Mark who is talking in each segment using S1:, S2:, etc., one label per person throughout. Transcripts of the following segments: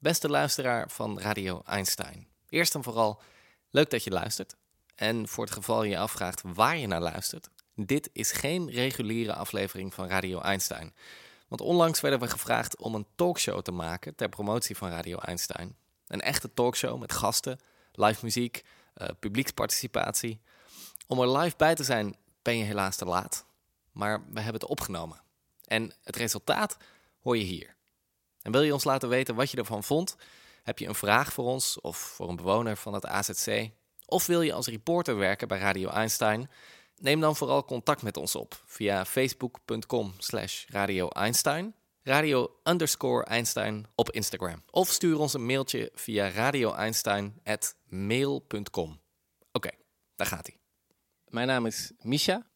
S1: Beste luisteraar van Radio Einstein. Eerst en vooral, leuk dat je luistert. En voor het geval je je afvraagt waar je naar luistert, dit is geen reguliere aflevering van Radio Einstein. Want onlangs werden we gevraagd om een talkshow te maken ter promotie van Radio Einstein. Een echte talkshow met gasten, live muziek, uh, publieksparticipatie. Om er live bij te zijn ben je helaas te laat, maar we hebben het opgenomen. En het resultaat hoor je hier. En wil je ons laten weten wat je ervan vond? Heb je een vraag voor ons of voor een bewoner van het AZC? Of wil je als reporter werken bij Radio Einstein? Neem dan vooral contact met ons op via facebook.com slash Radio Einstein, radio underscore Einstein op Instagram. Of stuur ons een mailtje via radioeinstein.mail.com. Oké, daar gaat hij.
S2: Mijn naam is Misha,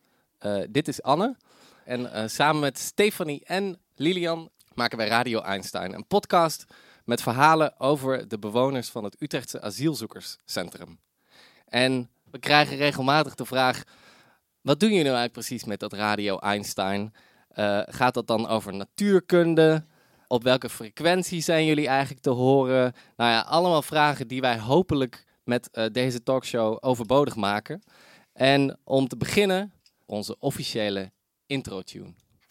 S2: uh, dit is Anne. En uh, samen met Stefanie en Lilian maken wij Radio Einstein, een podcast met verhalen over de bewoners van het Utrechtse asielzoekerscentrum. En we krijgen regelmatig de vraag: wat doen jullie nou eigenlijk precies met dat Radio Einstein? Uh, gaat dat dan over natuurkunde? Op welke frequentie zijn jullie eigenlijk te horen? Nou ja, allemaal vragen die wij hopelijk met uh, deze talkshow overbodig maken. En om te beginnen, onze officiële intro-tune.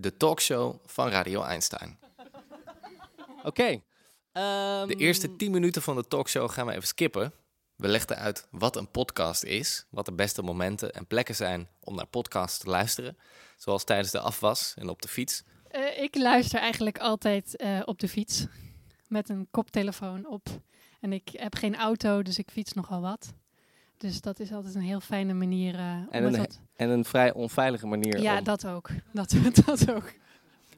S1: De talkshow van Radio Einstein.
S2: Oké. Okay. Um...
S1: De eerste 10 minuten van de talkshow gaan we even skippen. We legden uit wat een podcast is, wat de beste momenten en plekken zijn om naar podcasts te luisteren, zoals tijdens de afwas en op de fiets.
S3: Uh, ik luister eigenlijk altijd uh, op de fiets met een koptelefoon op. En ik heb geen auto, dus ik fiets nogal wat. Dus dat is altijd een heel fijne manier. Uh,
S2: en, een,
S3: wat...
S2: en een vrij onveilige manier.
S3: Ja,
S2: om...
S3: dat ook. Dat, dat ook.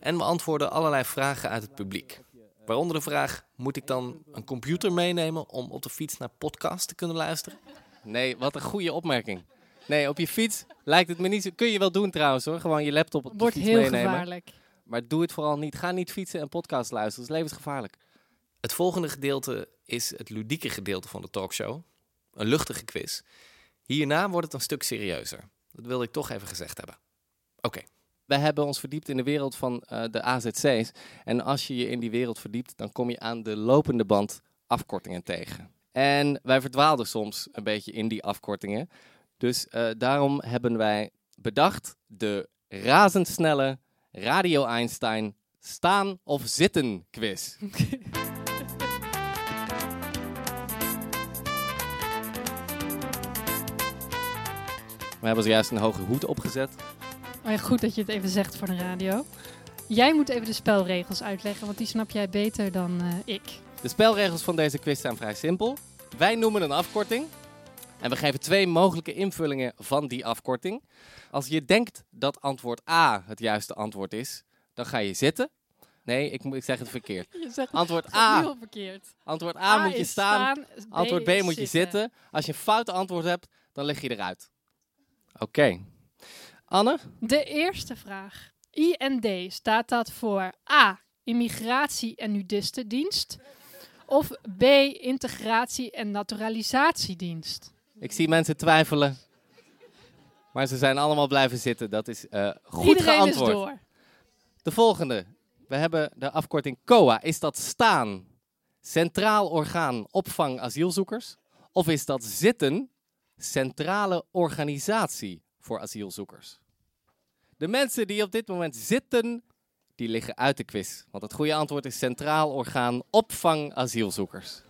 S1: En we antwoorden allerlei vragen uit het publiek. Waaronder de vraag: moet ik dan een computer meenemen om op de fiets naar podcasts te kunnen luisteren?
S2: Nee, wat een goede opmerking. Nee, op je fiets lijkt het me niet zo. Kun je wel doen trouwens hoor. Gewoon je laptop op de
S3: Wordt
S2: fiets
S3: heel
S2: meenemen.
S3: gevaarlijk.
S2: Maar doe het vooral niet. Ga niet fietsen en podcast luisteren. Dat is levensgevaarlijk.
S1: Het volgende gedeelte is het ludieke gedeelte van de talkshow. Een luchtige quiz. Hierna wordt het een stuk serieuzer. Dat wilde ik toch even gezegd hebben. Oké. Okay.
S2: Wij hebben ons verdiept in de wereld van uh, de AZC's. En als je je in die wereld verdiept, dan kom je aan de lopende band afkortingen tegen. En wij verdwaalden soms een beetje in die afkortingen. Dus uh, daarom hebben wij bedacht de razendsnelle Radio Einstein staan of zitten quiz. We hebben zojuist een hoge hoed opgezet.
S3: Oh ja, goed dat je het even zegt voor de radio. Jij moet even de spelregels uitleggen, want die snap jij beter dan uh, ik.
S2: De spelregels van deze quiz zijn vrij simpel. Wij noemen een afkorting. En we geven twee mogelijke invullingen van die afkorting. Als je denkt dat antwoord A het juiste antwoord is, dan ga je zitten. Nee, ik, ik zeg het verkeerd.
S3: Zegt
S2: antwoord A.
S3: Heel verkeerd.
S2: Antwoord A,
S3: A
S2: moet je staan.
S3: staan, B
S2: antwoord B moet je
S3: zitten.
S2: zitten. Als je een fout antwoord hebt, dan lig je eruit. Oké. Okay. Anne?
S3: De eerste vraag. IND, staat dat voor A. Immigratie- en Nudistendienst? Of B. Integratie- en Naturalisatiedienst?
S2: Ik zie mensen twijfelen. Maar ze zijn allemaal blijven zitten. Dat is uh, goed
S3: Iedereen
S2: geantwoord.
S3: is door.
S2: De volgende. We hebben de afkorting COA. Is dat staan? Centraal Orgaan Opvang Asielzoekers? Of is dat zitten? Centrale Organisatie voor Asielzoekers? De mensen die op dit moment zitten, die liggen uit de quiz. Want het goede antwoord is Centraal Orgaan Opvang Asielzoekers.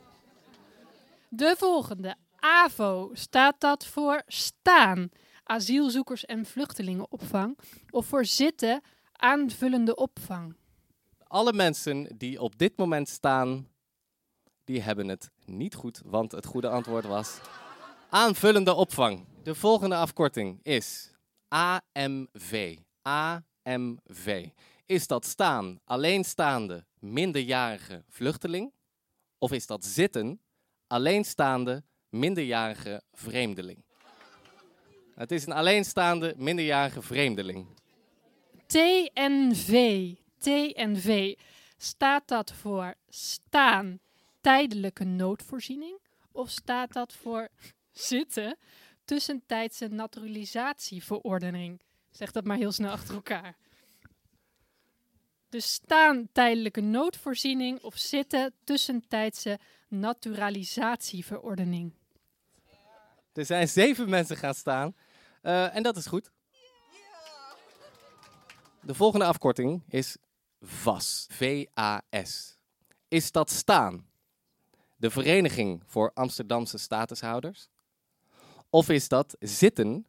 S3: De volgende. AVO, staat dat voor staan? Asielzoekers en vluchtelingenopvang? Of voor zitten? Aanvullende opvang?
S2: Alle mensen die op dit moment staan, die hebben het niet goed. Want het goede antwoord was aanvullende opvang. De volgende afkorting is AMV. AMV. Is dat staan alleenstaande minderjarige vluchteling? Of is dat zitten, alleenstaande, minderjarige vreemdeling? Het is een alleenstaande, minderjarige vreemdeling.
S3: TNV. TNV. Staat dat voor staan, tijdelijke noodvoorziening? Of staat dat voor zitten, tussentijdse naturalisatieverordening? Zeg dat maar heel snel achter elkaar. Dus staan, tijdelijke noodvoorziening of zitten, tussentijdse naturalisatieverordening.
S2: Er zijn zeven mensen gaan staan. Eh, en dat is goed. De volgende afkorting is VAS. V-A-S. Is dat staan? De Vereniging voor Amsterdamse Statushouders? Of is dat zitten?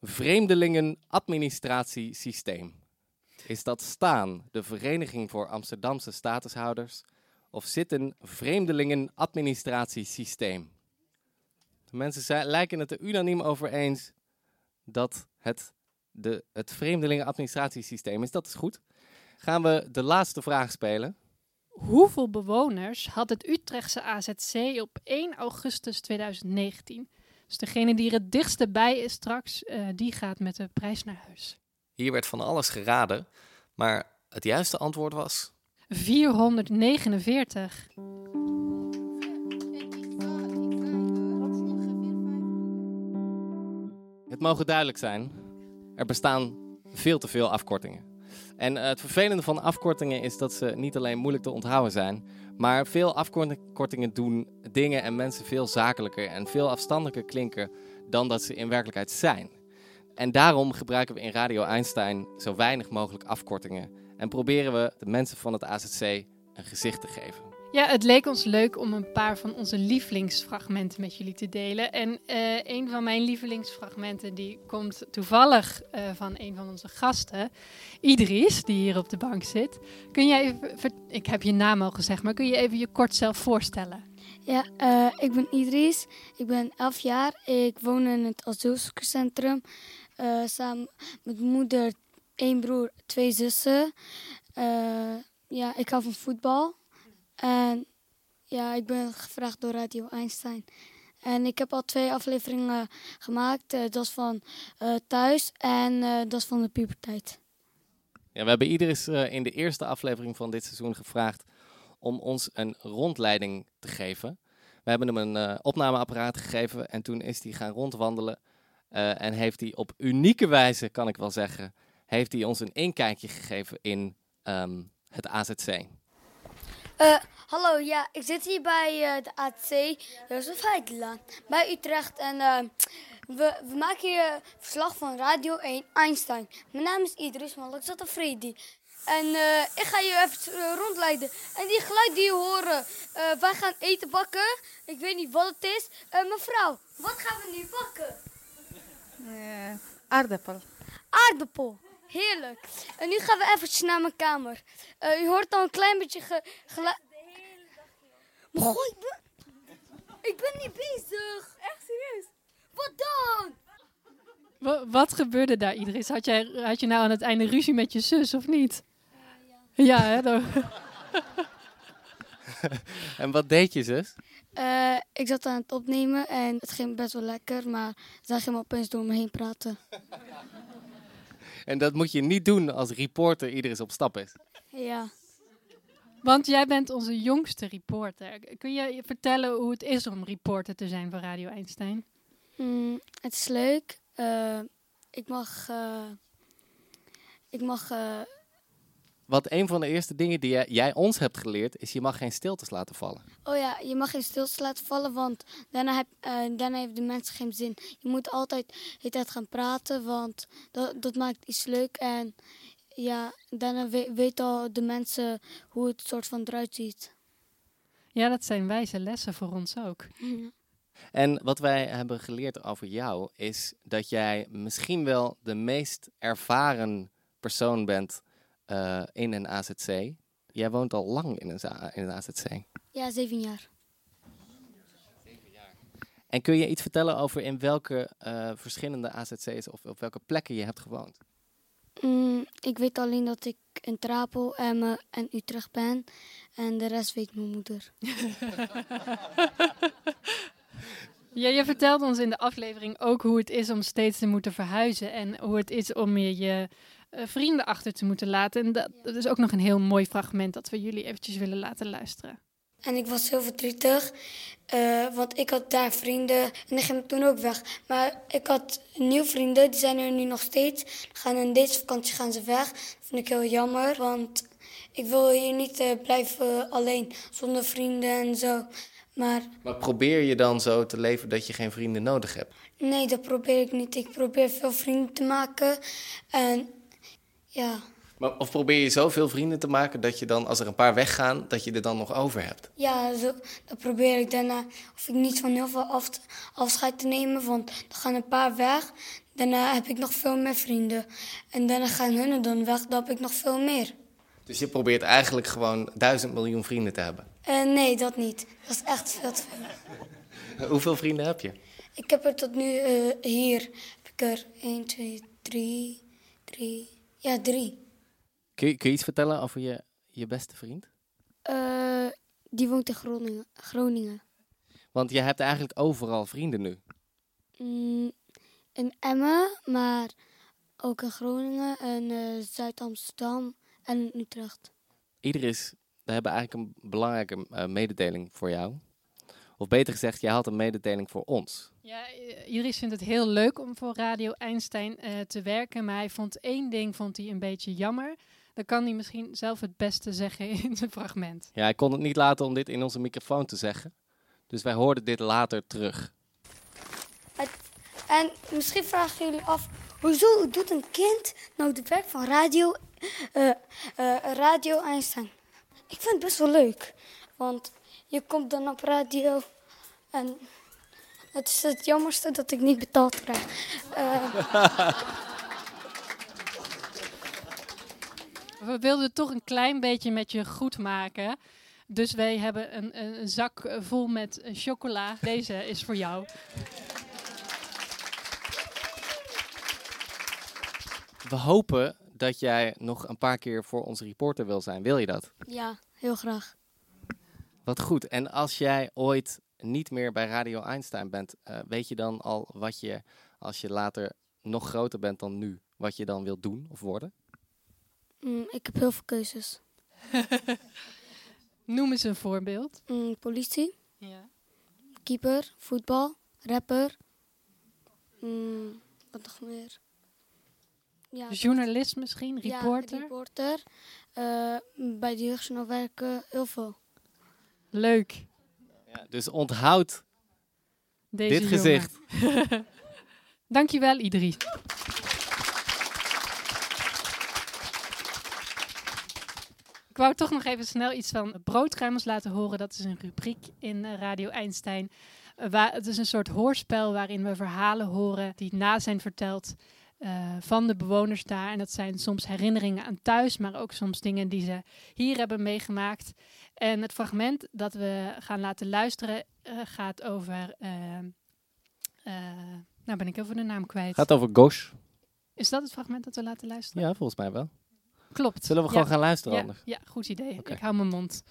S2: Vreemdelingen Administratiesysteem? Is dat staan? De Vereniging voor Amsterdamse Statushouders? Of zitten? Vreemdelingen Administratiesysteem? De mensen lijken het er unaniem over eens dat het de, het vreemdelingenadministratiesysteem is. Dat is goed. Gaan we de laatste vraag spelen.
S3: Hoeveel bewoners had het Utrechtse AZC op 1 augustus 2019? Dus degene die er het dichtste bij is straks, eh, die gaat met de prijs naar huis.
S1: Hier werd van alles geraden, maar het juiste antwoord was
S3: 449.
S2: Het mogen duidelijk zijn, er bestaan veel te veel afkortingen. En eh, het vervelende van afkortingen is dat ze niet alleen moeilijk te onthouden zijn, maar veel afkortingen doen dingen en mensen veel zakelijker en veel afstandelijker klinken dan dat ze in werkelijkheid zijn. En daarom gebruiken we in Radio Einstein zo weinig mogelijk afkortingen en proberen we de mensen van het AZC een gezicht te geven.
S3: Ja, het leek ons leuk om een paar van onze lievelingsfragmenten met jullie te delen. En eh, een van mijn lievelingsfragmenten die komt toevallig eh, van een van onze gasten, Idris, die hier op de bank zit. Kun jij even, ik heb je naam al gezegd, maar kun je even je kort zelf voorstellen?
S4: Ja, eh, ik ben Idris. Ik ben 11 jaar. Ik woon in het asielzoekerscentrum. samen met moeder, één broer, twee zussen. Ja, ik hou van voetbal. En ja, ik ben gevraagd door Radio Einstein. En ik heb al twee afleveringen gemaakt. Eh, dat is van eh, thuis en eh, dat is van de puberteit.
S2: Ja, we hebben eh, in de eerste aflevering van dit seizoen gevraagd om ons een rondleiding te geven. We hebben hem een opnameapparaat gegeven en toen is hij gaan rondwandelen. en heeft hij op unieke wijze, kan ik wel zeggen, heeft hij ons een inkijkje gegeven in ehm, het AZC.
S4: Eh, hallo, ja, ik zit hier bij eh, de AC Jozef Heidelaan bij Utrecht. En eh, we, we maken hier verslag van Radio 1 Einstein. Mijn naam is Idris Malak Freddy. En eh, ik ga je even rondleiden. En die geluid die je horen, wij gaan eten bakken. Ik weet niet wat het is. Mevrouw, wat gaan we nu bakken?
S5: Aardappel.
S4: Aardappel. Heerlijk. En nu gaan we eventjes naar mijn kamer. Eh, u hoort al een klein beetje ge geluid. Maar goh, ik ben... Ik ben niet bezig. Echt serieus? Wat dan?
S3: Wa- wat gebeurde daar, Idris? Had, jij, had je nou aan het einde ruzie met je zus of niet? Ja, hè? dan-
S2: En wat deed je zus?
S4: Eh, ik zat aan het opnemen en het ging best wel lekker, maar zij ging opeens door me heen praten.
S2: En dat moet je niet doen als reporter Idris op stap is.
S4: Ja.
S3: Want jij bent onze jongste reporter. Kun je je vertellen hoe het is om reporter te zijn van Radio Einstein?
S4: Mm, het is leuk. Eh, ik mag... eh, ik mag... eh,
S2: Wat een van de eerste dingen die jij, jij ons hebt geleerd, is je mag geen stiltes laten vallen.
S4: Oh ja, je mag geen stilte laten vallen, want daarna, heb, eh, daarna heeft de mensen geen zin. Je moet altijd de hele tijd gaan praten, want dat, dat maakt iets leuk. En ja, daarna we, weten al de mensen hoe het soort van eruit ziet.
S3: Ja, dat zijn wijze lessen voor ons ook.
S2: En wat wij hebben geleerd over jou is dat jij misschien wel de meest ervaren persoon bent eh, in een AZC. Jij woont al lang in een, in een AZC.
S4: Ja, zeven jaar.
S2: En kun je iets vertellen over in welke eh, verschillende AZC's of op welke plekken je hebt gewoond?
S4: Mm, ik weet alleen dat ik in Trapel, Emmen en Utrecht ben. En de rest weet mijn moeder.
S3: Ja, je vertelde ons in de aflevering ook hoe het is om steeds te moeten verhuizen. En hoe het is om je, je eh, vrienden achter te moeten laten. En dat, dat is ook nog een heel mooi fragment dat we jullie eventjes willen laten luisteren.
S4: En ik was heel verdrietig, eh, want ik had daar vrienden en die gingen toen ook weg. Maar ik had nieuwe vrienden, die zijn er nu nog steeds. Gaan in deze vakantie gaan ze weg. Dat vind ik heel jammer, want ik wil hier niet eh, blijven alleen zonder vrienden en zo. Maar
S1: Maar probeer je dan zo te leven dat je geen vrienden nodig hebt?
S4: nee, dat probeer ik niet. Ik probeer veel vrienden te maken. En ja,
S1: Maar, of probeer je zoveel vrienden te maken dat je dan, als er een paar weggaan, dat je er dan nog over hebt?
S4: ja zo, dat probeer ik daarna. Of ik niet van heel veel af, afscheid te nemen, want er gaan een paar weg. Daarna heb ik nog veel meer vrienden. En daarna gaan hun dan weg, dan heb ik nog veel meer.
S1: Dus je probeert eigenlijk gewoon duizend miljoen vrienden te hebben.
S4: Eh, nee, dat niet. Dat is echt veel te veel.
S1: Hoeveel vrienden heb je?
S4: Ik heb er tot nu eh, hier, heb ik er 1, 2, 3, 3, ja 3.
S2: Kun je, kun je iets vertellen over je, je beste vriend?
S4: Eh, die woont in Groningen. Groningen.
S2: Want je hebt eigenlijk overal vrienden nu.
S4: Mm, in Emmen, maar ook in Groningen en eh, Zuid-Amsterdam en Utrecht.
S2: Idris, we hebben eigenlijk een belangrijke eh, mededeling voor jou. Of beter gezegd, jij had een mededeling voor ons.
S3: Ja, eh, Iris vindt het heel leuk om voor Radio Einstein eh, te werken. Maar hij vond één ding vond hij een beetje jammer. Dan kan hij misschien zelf het beste zeggen in zijn fragment.
S2: Ja, ik kon het niet laten om dit in onze microfoon te zeggen. Dus wij hoorden dit later terug.
S4: En misschien vragen jullie af, hoezo doet een kind nou het werk van radio, eh, eh, radio Einstein? Ik vind het best wel leuk, want je komt dan op radio en het is het jammerste dat ik niet betaald krijg. Eh,
S3: We wilden het toch een klein beetje met je goed maken. Dus wij hebben een, een, een zak vol met chocola. Deze is voor jou.
S2: We hopen dat jij nog een paar keer voor onze reporter wil zijn. Wil je dat?
S4: ja, heel graag.
S2: Wat goed. En als jij ooit niet meer bij Radio Einstein bent, eh, weet je dan al wat je, als je later nog groter bent dan nu, wat je dan wilt doen of worden?
S4: Mm, ik heb heel veel keuzes.
S3: Noem eens een voorbeeld.
S4: Mm, politie,
S3: Ja.
S4: keeper, voetbal, rapper. Mm, wat nog meer? Ja, dat-
S3: Journalist misschien, reporter.
S4: Ja, reporter. Eh, bij de jeugdjournaal werken heel veel.
S3: Leuk.
S2: Ja, dus onthoud
S3: Deze
S2: dit
S3: jongen.
S2: gezicht.
S3: Dankjewel, Idris. Ik wou toch nog even snel iets van broodkruimels laten horen. Dat is een rubriek in eh, Radio Einstein. Eh, waar, het is een soort hoorspel waarin we verhalen horen die na zijn verteld eh, van de bewoners daar. En dat zijn soms herinneringen aan thuis, maar ook soms dingen die ze hier hebben meegemaakt. En het fragment dat we gaan laten luisteren eh, gaat over... eh, eh, nou ben ik even de naam kwijt.
S2: gaat over Gosh.
S3: Is dat het fragment dat we laten luisteren?
S2: Ja, volgens mij wel.
S3: Klopt.
S2: Zullen we gewoon
S3: ja.
S2: gaan luisteren
S3: Ja,
S2: anders?
S3: ja, goed idee. Ik hou mijn mond.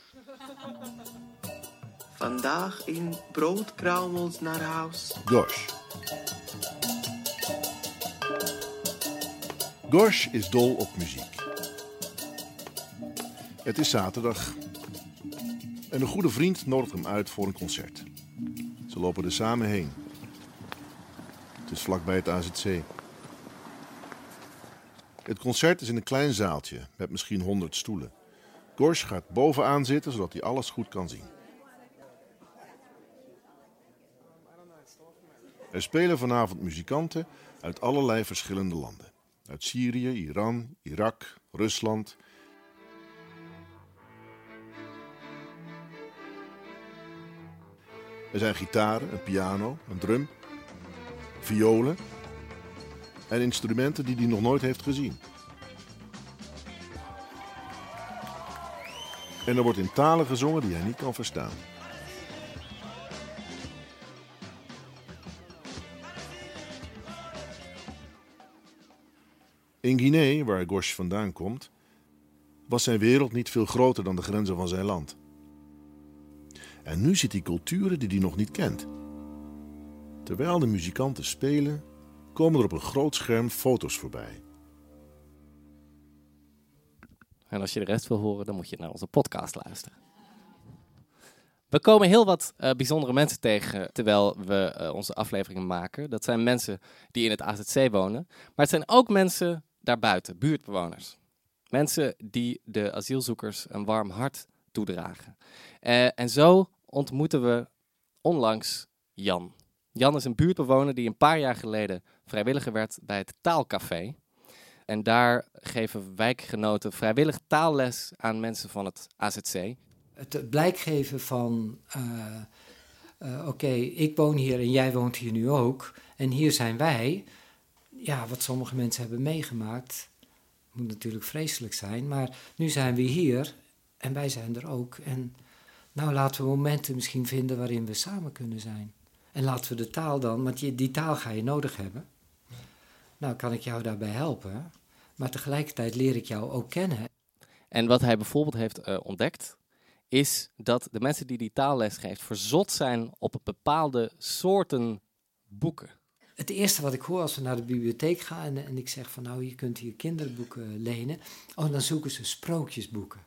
S6: Vandaag in broodkruimels naar huis.
S7: Gosh. Gosh is dol op muziek. Het is zaterdag. En een goede vriend nodigt hem uit voor een concert. Ze lopen er samen heen. Het is vlakbij het AZC. Het concert is in een klein zaaltje met misschien 100 stoelen. Gosh gaat bovenaan zitten zodat hij alles goed kan zien. Er spelen vanavond muzikanten uit allerlei verschillende landen. Uit Syrië, Iran, Irak, Rusland. Er zijn gitaren, een piano, een drum, violen en instrumenten die hij nog nooit heeft gezien. En er wordt in talen gezongen die hij niet kan verstaan. In In Guinea, waar Gosh vandaan komt, was zijn wereld niet veel groter dan de grenzen van zijn land. En nu ziet hij culturen die hij nog niet kent. Terwijl de muzikanten spelen, komen er op een groot scherm foto's voorbij.
S2: En als je de rest wil horen, dan moet je naar onze podcast luisteren. We komen heel wat uh, bijzondere mensen tegen terwijl we uh, onze afleveringen maken. Dat zijn mensen die in het AZC wonen. Maar het zijn ook mensen daarbuiten, buurtbewoners. Mensen die de asielzoekers een warm hart toedragen. Uh, en zo ontmoeten we onlangs Jan. Jan is een buurtbewoner die een paar jaar geleden vrijwilliger werd bij het Taalcafé. En daar geven wijkgenoten vrijwillig taalles aan mensen van het AZC.
S8: Het blijk geven van, uh, uh, oké, ik woon hier en jij woont hier nu ook. En hier zijn wij. Ja, wat sommige mensen hebben meegemaakt, moet natuurlijk vreselijk zijn. Maar nu zijn we hier en wij zijn er ook. En nou, laten we momenten misschien vinden waarin we samen kunnen zijn. En laten we de taal dan, want die, taal ga je nodig hebben. Nou, kan ik jou daarbij helpen. Maar tegelijkertijd leer ik jou ook kennen.
S2: En wat hij bijvoorbeeld heeft uh, ontdekt, is dat de mensen die die taalles geeft verzot zijn op bepaalde soorten boeken.
S8: Het eerste wat ik hoor als we naar de bibliotheek gaan en, en ik zeg van nou, je kunt hier kinderboeken lenen. Oh, dan zoeken ze sprookjesboeken.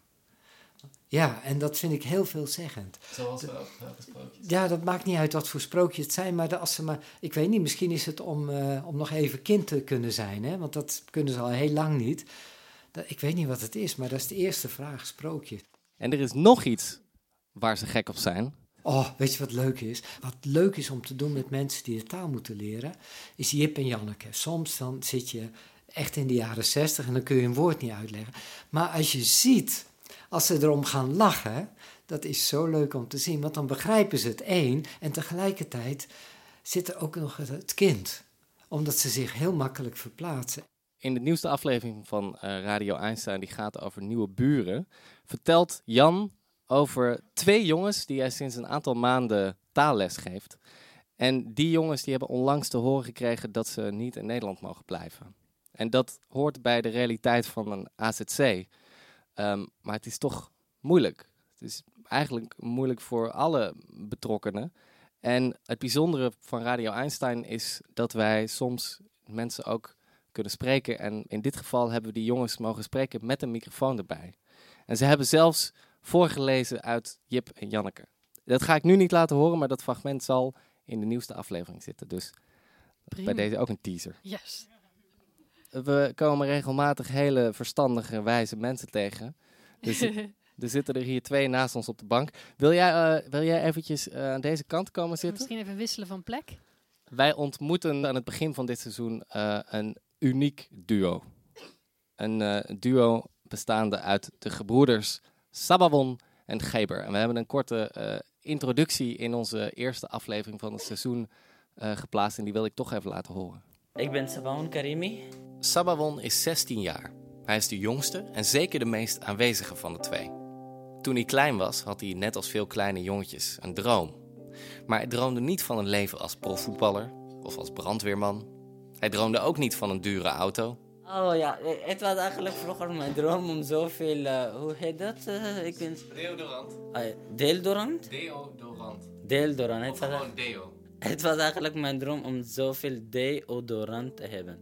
S8: Ja, en dat vind ik heel veelzeggend.
S2: Zoals welke sprookjes?
S8: Ja, dat maakt niet uit wat voor sprookjes het zijn, maar als ze maar, ik weet niet, misschien is het om, uh, om nog even kind te kunnen zijn, hè? want dat kunnen ze al heel lang niet. Dat, ik weet niet wat het is, maar dat is de eerste vraag, sprookje.
S2: En er is nog iets waar ze gek op zijn.
S8: Oh, weet je wat leuk is? Wat leuk is om te doen met mensen die de taal moeten leren, is Jip en Janneke. Soms dan zit je echt in de jaren zestig en dan kun je een woord niet uitleggen. Maar als je ziet als ze erom gaan lachen, dat is zo leuk om te zien, want dan begrijpen ze het één en tegelijkertijd zit er ook nog het kind, omdat ze zich heel makkelijk verplaatsen.
S2: In de nieuwste aflevering van uh, Radio Einstein, die gaat over nieuwe buren, vertelt Jan over twee jongens die hij sinds een aantal maanden taalles geeft. En die jongens die hebben onlangs te horen gekregen dat ze niet in Nederland mogen blijven. En dat hoort bij de realiteit van een AZC. Um, maar het is toch moeilijk. Het is eigenlijk moeilijk voor alle betrokkenen. En het bijzondere van Radio Einstein is dat wij soms mensen ook kunnen spreken. En in dit geval hebben we die jongens mogen spreken met een microfoon erbij. En ze hebben zelfs voorgelezen uit Jip en Janneke. Dat ga ik nu niet laten horen, maar dat fragment zal in de nieuwste aflevering zitten. Dus Prima. bij deze ook een teaser.
S3: Yes
S2: we komen regelmatig hele verstandige, wijze mensen tegen. Dus er zitten er hier twee naast ons op de bank. Wil jij, uh, wil jij eventjes uh, aan deze kant komen zitten?
S3: Misschien even wisselen van plek.
S2: Wij ontmoeten aan het begin van dit seizoen uh, een uniek duo. Een duo bestaande uit de gebroeders Sabawon en Geber. En we hebben een korte introductie in onze eerste aflevering van het seizoen geplaatst. En die wil ik toch even laten horen.
S9: Ik ben Sabawon Karimi.
S1: Sabawon is 16 jaar. Hij is de jongste en zeker de meest aanwezige van de twee. Toen hij klein was, had hij net als veel kleine jongetjes een droom. Maar hij droomde niet van een leven als profvoetballer of als brandweerman. Hij droomde ook niet van een dure auto.
S9: Oh ja, het was eigenlijk vroeger mijn droom om zoveel. Uh, hoe heet dat? Uh, ik ben...
S1: Deodorant.
S9: Uh, deodorant?
S1: Deodorant.
S9: Deodorant.
S1: Of gewoon deo.
S9: Het was eigenlijk mijn droom om zoveel deodorant te hebben.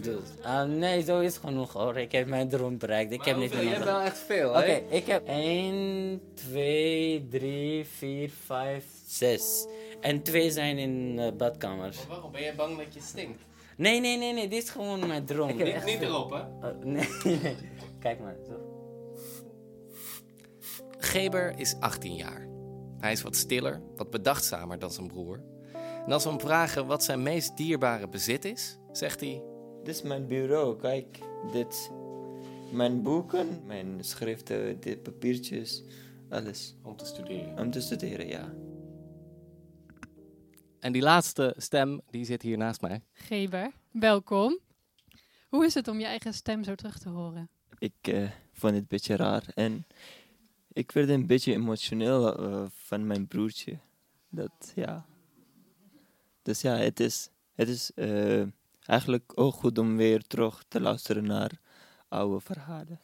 S9: Dus, uh, nee, zo is genoeg hoor. Ik heb mijn droom bereikt. Ik
S1: maar
S9: heb niet
S1: Je hebt wel echt veel,
S9: Oké, okay, ik heb 1, 2, 3, 4, 5, 6. En twee zijn in de badkamer.
S1: Maar waarom? Ben jij bang dat je stinkt?
S9: Nee, nee, nee, nee. Dit is gewoon mijn droom.
S1: Ik heb niet, niet erop, hè?
S9: Uh, nee, nee. Kijk maar, zo.
S1: Geber is 18 jaar. Hij is wat stiller, wat bedachtzamer dan zijn broer. En als we hem vragen wat zijn meest dierbare bezit is, zegt hij...
S10: Dit is mijn bureau, kijk. Dit. Mijn boeken, mijn schriften, dit papiertjes, alles.
S1: Om te studeren?
S10: Om te studeren, ja.
S2: En die laatste stem, die zit hier naast mij.
S3: Geber, welkom. Hoe is het om je eigen stem zo terug te horen?
S10: Ik uh, vond het een beetje raar en ik werd een beetje emotioneel uh, van mijn broertje. Dat, ja. Dus ja, het is, het is uh, eigenlijk ook goed om weer terug te luisteren naar oude verhalen.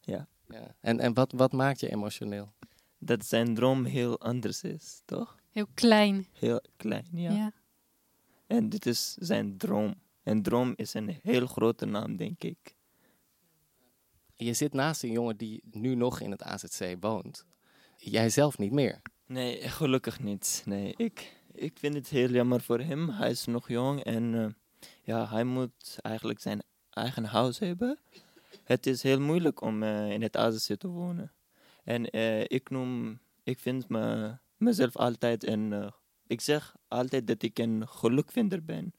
S10: Ja.
S2: Ja. En, en wat, wat maakt je emotioneel?
S10: Dat zijn droom heel anders is, toch?
S3: Heel klein.
S10: Heel klein, ja.
S3: Ja.
S10: En dit is zijn droom. En droom is een heel grote naam, denk ik.
S2: Je zit naast een jongen die nu nog in het AZC woont. Jij zelf niet meer.
S10: Nee, gelukkig niet. Nee, ik, ik vind het heel jammer voor hem. Hij is nog jong en eh, ja, hij moet eigenlijk zijn eigen huis hebben. Het is heel moeilijk om eh, in het AZC te wonen. En eh, ik noem, ik vind me, mezelf altijd een, eh, ik zeg altijd dat ik een gelukvinder ben.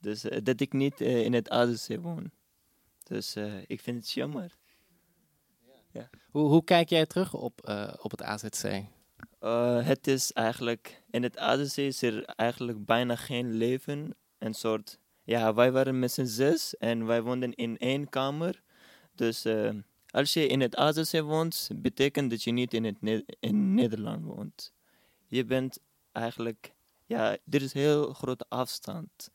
S10: Dus eh, dat ik niet eh, in het AZC woon. Dus ik vind het jammer. Ja.
S2: Hoe, hoe kijk jij terug op, op het AZC?
S10: Het is eigenlijk, in het AZC is er eigenlijk bijna geen leven. Een soort, ja, wij waren met z'n zes en wij woonden in één kamer. Dus als je in het AZC woont, betekent dat je niet in, het ne in Nederland woont. Je bent eigenlijk, ja, er is heel grote afstand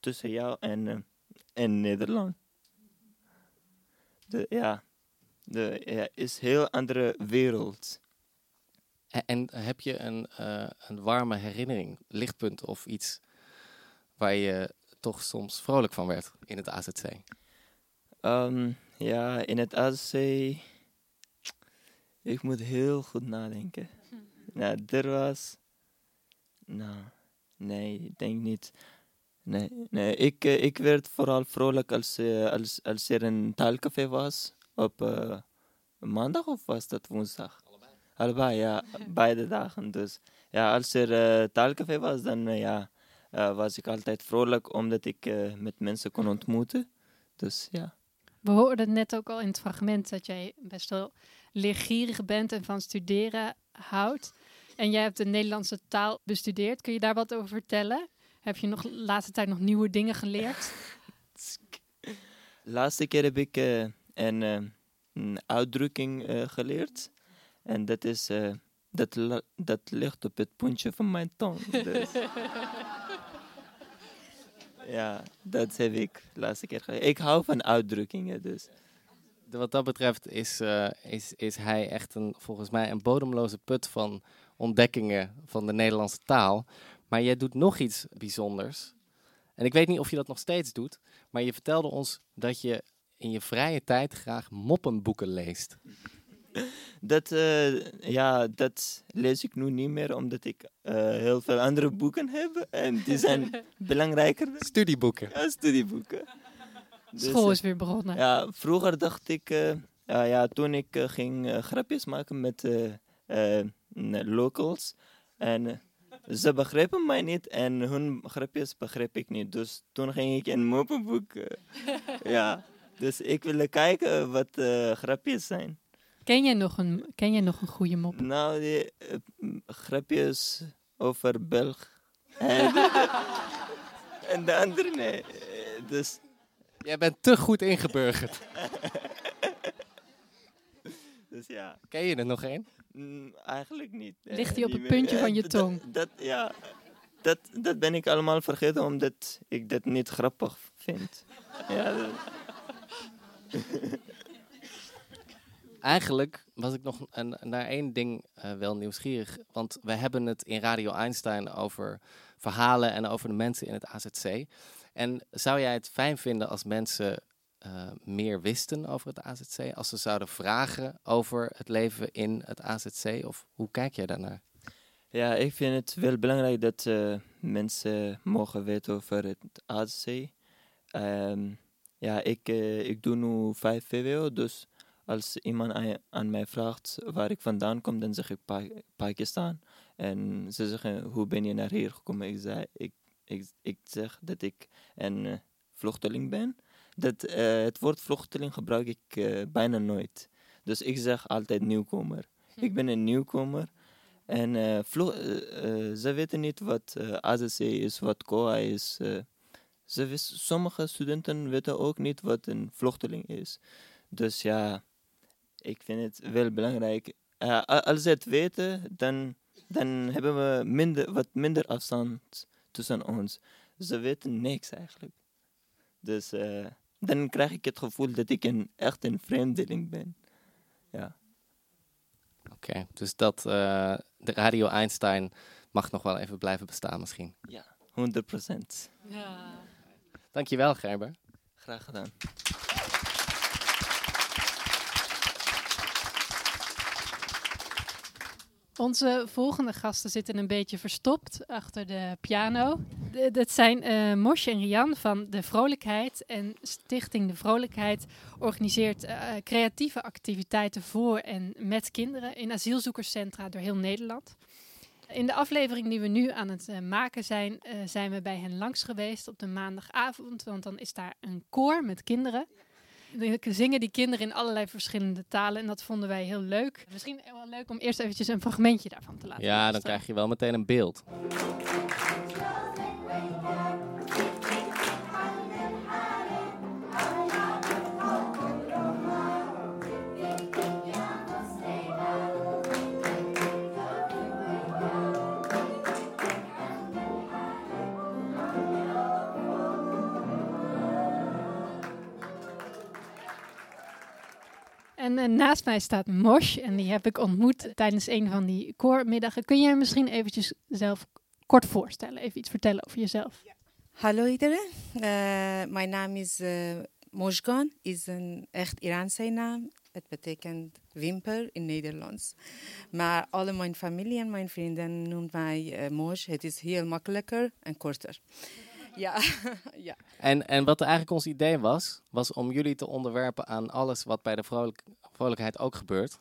S10: tussen jou en, uh, en Nederland. De, ja, de, ja, is een heel andere wereld.
S2: En, en heb je een, uh, een warme herinnering, lichtpunt of iets waar je toch soms vrolijk van werd in het AZC?
S10: Um, ja, in het AZC. Ik moet heel goed nadenken. Nou, er was. Nou, nee, ik denk niet. Nee, nee ik, uh, ik werd vooral vrolijk als, uh, als, als er een taalcafé was. Op uh, maandag of was dat woensdag? Allebei. Allebei, ja, beide dagen. Dus ja, als er taalcafé was, dan ja, was ik altijd vrolijk omdat ik met mensen kon ontmoeten. Dus ja.
S3: We hoorden net ook al in het fragment dat jij best wel leergierig bent en van studeren houdt. En jij hebt de Nederlandse taal bestudeerd. Kun je daar wat over vertellen? Heb je nog de laatste tijd nog nieuwe dingen geleerd?
S10: laatste keer heb ik uh, een, uh, een, uitdrukking uh, geleerd. En dat is, dat, dat ligt op het puntje van mijn tong. Dus. ja, dat heb ik de laatste keer geleerd. Ik hou van uitdrukkingen, dus.
S2: Wat dat betreft is, is, is hij echt een, volgens mij een bodemloze put van ontdekkingen van de Nederlandse taal. Maar jij doet nog iets bijzonders. En ik weet niet of je dat nog steeds doet, maar je vertelde ons dat je in je vrije tijd graag moppenboeken leest.
S10: Dat, uh, ja, dat lees ik nu niet meer, omdat ik uh, heel veel andere boeken heb. En die zijn belangrijker.
S2: Studieboeken.
S10: Ja, studieboeken.
S3: Dus, School is weer begonnen.
S10: Ja, vroeger dacht ik, uh, ja, ja, toen ik ging grapjes maken met locals. En ze begrepen mij niet en hun grapjes begreep ik niet. Dus toen ging ik een moppenboek. Uh, ja, dus ik wilde kijken wat uh, grapjes zijn.
S3: Ken je nog een, ken je nog een goede mop?
S10: Nou, die uh, grapjes over Belg. En, en de andere nee. Dus...
S2: Jij bent te goed ingeburgerd.
S10: dus ja.
S2: Ken je er nog één?
S10: Mm, eigenlijk niet.
S3: Ligt hij op het puntje van je tong?
S10: Dat, dat, ja, dat, dat ben ik allemaal vergeten omdat ik dat niet grappig vind. ja.
S2: Eigenlijk was ik nog naar één ding uh, wel nieuwsgierig. Want we hebben het in Radio Einstein over verhalen en over de mensen in het AZC. En zou jij het fijn vinden als mensen uh, meer wisten over het AZC? Als ze zouden vragen over het leven in het AZC? Of hoe kijk jij daarnaar?
S10: Ja, ik vind het wel belangrijk dat uh, mensen mogen weten over het AZC. Um, ja, ik, ik doe nu 5 VWO, dus als iemand aan, mij vraagt waar ik vandaan kom, dan zeg ik pa Pakistan. En ze zeggen, hoe ben je naar hier gekomen? Ik, zei, ik, ik, ik zeg dat ik een vluchteling ben dat, uh, het woord vluchteling gebruik ik uh, bijna nooit. Dus ik zeg altijd nieuwkomer. Hm. Ik ben een nieuwkomer. En ze weten niet wat AZC is, wat COA is. ze wist, sommige studenten weten ook niet wat een vluchteling is. Dus ja, ik vind het wel belangrijk. als ze het weten, dan, dan hebben we minder, wat minder afstand tussen ons. ze weten niks eigenlijk. Dus eh, dan krijg ik het gevoel dat ik een, echt een vreemdeling ben. Ja.
S2: Oké, dus dat eh, de Radio Einstein mag nog wel even blijven bestaan misschien.
S10: Ja, 100 procent.
S3: Ja.
S2: Dankjewel, Gerber.
S10: Graag gedaan.
S3: Onze volgende gasten zitten een beetje verstopt achter de piano. Dat zijn eh Mosje en Rian van De Vrolijkheid. En Stichting De Vrolijkheid organiseert eh, creatieve activiteiten voor en met kinderen in asielzoekerscentra door heel Nederland. In de aflevering die we nu aan het eh, maken zijn, zijn we bij hen langs geweest op de maandagavond. Want dan is daar een koor met kinderen. Zingen die kinderen in allerlei verschillende talen en dat vonden wij heel leuk. Misschien wel leuk om eerst eventjes een fragmentje daarvan te laten
S2: Ja, dan krijg je wel meteen een beeld.
S3: En eh, naast mij staat Mosh en die heb ik ontmoet tijdens een van die koormiddagen. Kun jij misschien eventjes zelf kort voorstellen, even iets vertellen over jezelf?
S5: Hallo iedereen, Eh, mijn naam is eh Mojgan, is een echt Iraanse naam. Het betekent wimper in Nederlands. Maar alle mijn familie en mijn vrienden noemen mij Moj. Het is heel makkelijker en korter. Ja, ja.
S2: En, en wat eigenlijk ons idee was, was om jullie te onderwerpen aan alles wat bij de vrolijk, vrolijkheid ook gebeurt.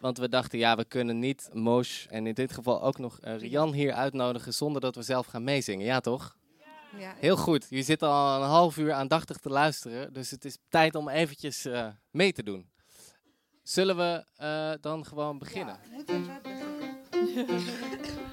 S2: Want we dachten, ja, we kunnen niet Mosh en in dit geval ook nog eh, Rian hier uitnodigen zonder dat we zelf gaan meezingen. Ja, toch?
S5: Ja.
S2: Heel goed. Je zit al een half uur aandachtig te luisteren, dus het is tijd om eventjes eh, mee te doen. Zullen we eh, dan gewoon beginnen?
S5: تك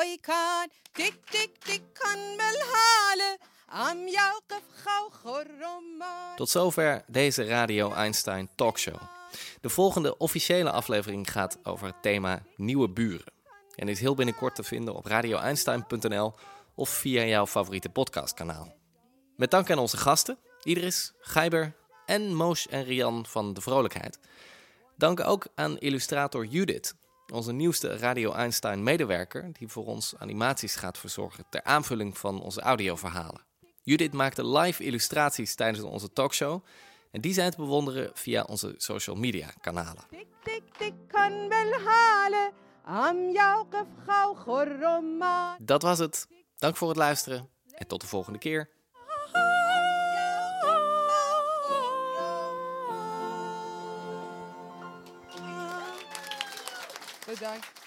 S5: ويكان تك تك تك كان بالهالة عم يوقف خوخ الرمان
S1: Tot zover deze Radio Einstein talkshow. De volgende officiële aflevering gaat over het thema nieuwe buren. En is heel binnenkort te vinden op radioeinstein.nl of via jouw favoriete podcastkanaal. Met dank aan onze gasten, Idris, Gijber en Moos en Rian van De Vrolijkheid. Dank ook aan illustrator Judith, onze nieuwste Radio Einstein-medewerker, die voor ons animaties gaat verzorgen ter aanvulling van onze audioverhalen. Judith maakte live illustraties tijdens onze talkshow. En die zijn te bewonderen via onze social media kanalen. Dat was het. Dank voor het luisteren en tot de volgende keer.
S5: Bedankt.